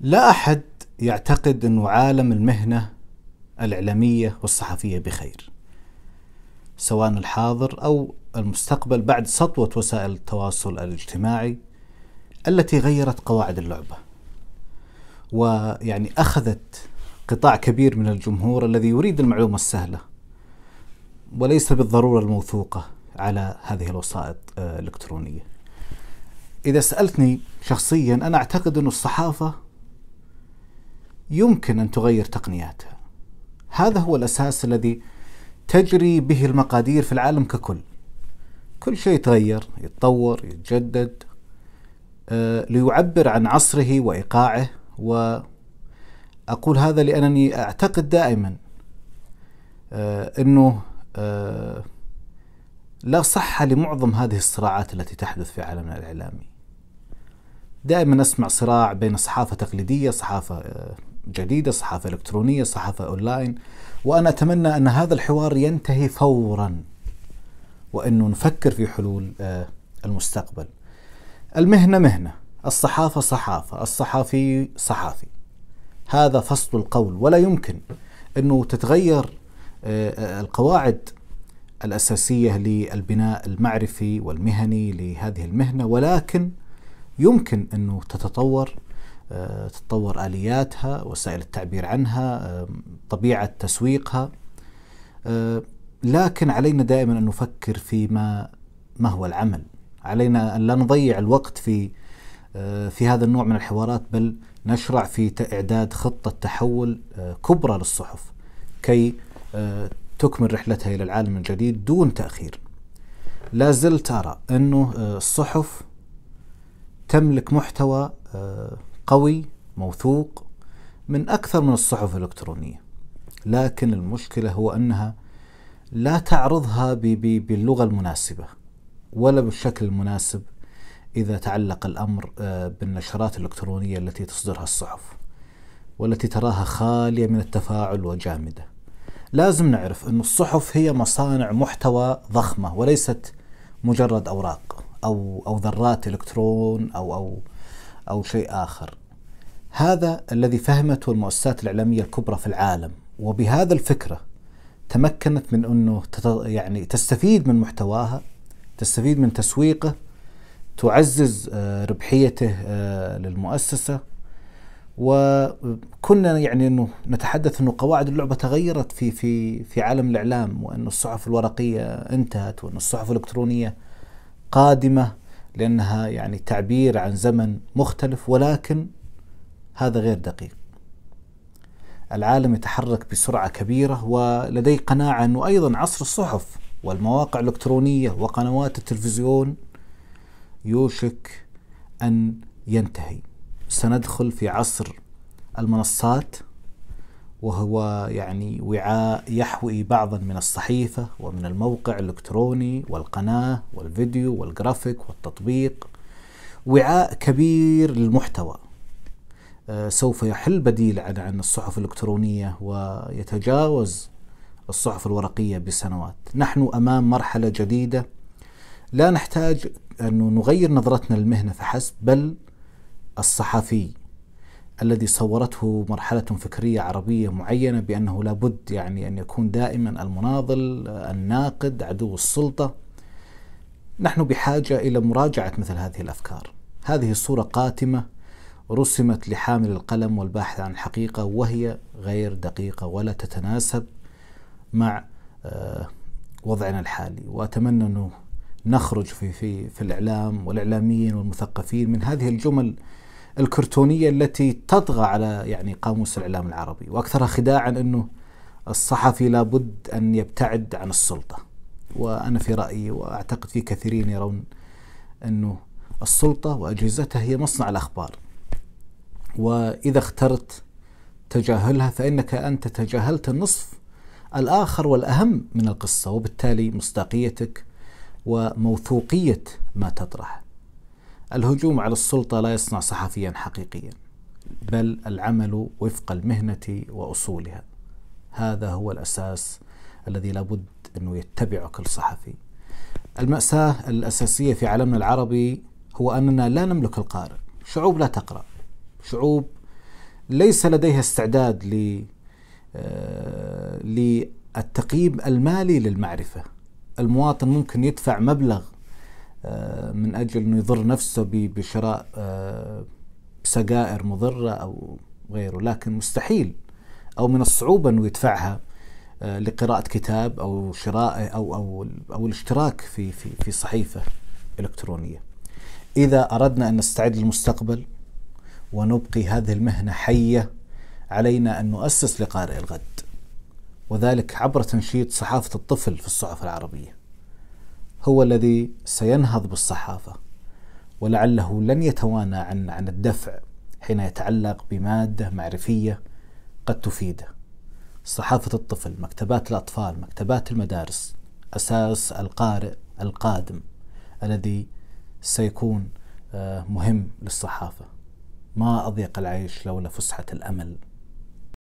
لا أحد يعتقد أنه عالم المهنة الإعلامية والصحفية بخير. سواء الحاضر أو المستقبل بعد سطوة وسائل التواصل الاجتماعي التي غيرت قواعد اللعبة. ويعني أخذت قطاع كبير من الجمهور الذي يريد المعلومة السهلة وليس بالضرورة الموثوقة على هذه الوسائط آه، الإلكترونية. إذا سألتني شخصيا أنا أعتقد أن الصحافة يمكن أن تغير تقنياتها. هذا هو الأساس الذي تجري به المقادير في العالم ككل. كل شيء يتغير، يتطور، يتجدد آه، ليعبر عن عصره وإيقاعه وأقول هذا لأنني أعتقد دائما آه، أنه آه، لا صحة لمعظم هذه الصراعات التي تحدث في عالمنا الإعلامي دائما أسمع صراع بين صحافة تقليدية صحافة جديدة صحافة إلكترونية صحافة أونلاين. وأنا أتمنى أن هذا الحوار ينتهي فورا وأنه نفكر في حلول المستقبل. المهنة مهنة الصحافة صحافة الصحافي صحافي. هذا فصل القول. ولا يمكن أنه تتغير آه، آه، القواعد الأساسية للبناء المعرفي والمهني لهذه المهنة ولكن يمكن أنه تتطور آه، تتطور آلياتها وسائل التعبير عنها طبيعة تسويقها. لكن علينا دائما أن نفكر فيما ما هو العمل. علينا أن لا نضيع الوقت في آه، في هذا النوع من الحوارات بل نشرع في إعداد خطة تحول آه، كبرى للصحف كي آه، تكمل رحلتها إلى العالم الجديد دون تأخير. لا زلت أرى أنه الصحف تملك محتوى قوي موثوق من أكثر من الصحف الإلكترونية. لكن المشكلة هو أنها لا تعرضها باللغة المناسبة ولا بالشكل المناسب إذا تعلق الأمر آه، بالنشرات الإلكترونية التي تصدرها الصحف والتي تراها خالية من التفاعل وجامدة. لازم نعرف أن الصحف هي مصانع محتوى ضخمة وليست مجرد أوراق أو أو ذرات إلكترون أو أو أو شيء آخر. هذا الذي فهمته المؤسسات الإعلامية الكبرى في العالم وبهذا الفكرة تمكنت من أنه يعني تستفيد من محتواها تستفيد من تسويقه تعزز آه، ربحيته آه، للمؤسسة. وكنا يعني أنه نتحدث أنه قواعد اللعبة تغيرت في في في عالم الإعلام وأن الصحف الورقية انتهت وأن الصحف الإلكترونية قادمة لأنها يعني تعبير عن زمن مختلف. ولكن هذا غير دقيق. العالم يتحرك بسرعة كبيرة ولدي قناعة أنه أيضا عصر الصحف والمواقع الإلكترونية وقنوات التلفزيون يوشك أن ينتهي سندخل في عصر المنصات وهو يعني وعاء يحوي بعضا من الصحيفة ومن الموقع الإلكتروني والقناة والفيديو والجرافيك والتطبيق وعاء كبير للمحتوى سوف يحل بديل عن عن الصحف الإلكترونية ويتجاوز الصحف الورقية بسنوات. نحن أمام مرحلة جديدة. لا نحتاج أنه نغير نظرتنا للمهنة فحسب بل الصحفي الذي صورته مرحلة فكرية عربية معينة بأنه لابد يعني أن يكون دائما المناضل الناقد عدو السلطة. نحن بحاجة إلى مراجعة مثل هذه الأفكار. هذه الصورة قاتمة. رسمت لحامل القلم والباحث عن الحقيقة وهي غير دقيقة ولا تتناسب مع آه، وضعنا الحالي. وأتمنى أنه نخرج في في في الإعلام والإعلاميين والمثقفين من هذه الجمل الكرتونية التي تطغى على يعني قاموس الإعلام العربي. واكثرها خداعا أنه الصحفي لابد أن يبتعد عن السلطة. وأنا في رأيي وأعتقد في كثيرين يرون أنه السلطة وأجهزتها هي مصنع الأخبار. وإذا اخترت تجاهلها فإنك أنت تجاهلت النصف الآخر والأهم من القصة وبالتالي مصداقيتك وموثوقية ما تطرح. الهجوم على السلطة لا يصنع صحفيا حقيقيا بل العمل وفق المهنة وأصولها. هذا هو الأساس الذي لابد أنه يتبعه كل صحفي. المأساة الأساسية في عالمنا العربي هو أننا لا نملك القارئ. شعوب لا تقرأ. شعوب ليس لديها استعداد ل آه، للتقييم المالي للمعرفة المواطن ممكن يدفع مبلغ آه، من أجل أنه يضر نفسه بشراء آه، سجائر مضرة أو غيره لكن مستحيل أو من الصعوبة أنه يدفعها لقراءة كتاب أو شراء أو أو أو الاشتراك في في في صحيفة إلكترونية. إذا أردنا أن نستعد للمستقبل ونبقي هذه المهنة حية علينا أن نؤسس لقارئ الغد. وذلك عبر تنشيط صحافة الطفل في الصحف العربية. هو الذي سينهض بالصحافة ولعله لن يتوانى عن عن الدفع حين يتعلق بمادة معرفية قد تفيده. صحافة الطفل مكتبات الأطفال مكتبات المدارس أساس القارئ القادم الذي سيكون آه، مهم للصحافة. ما أضيق العيش لولا فسحة الأمل.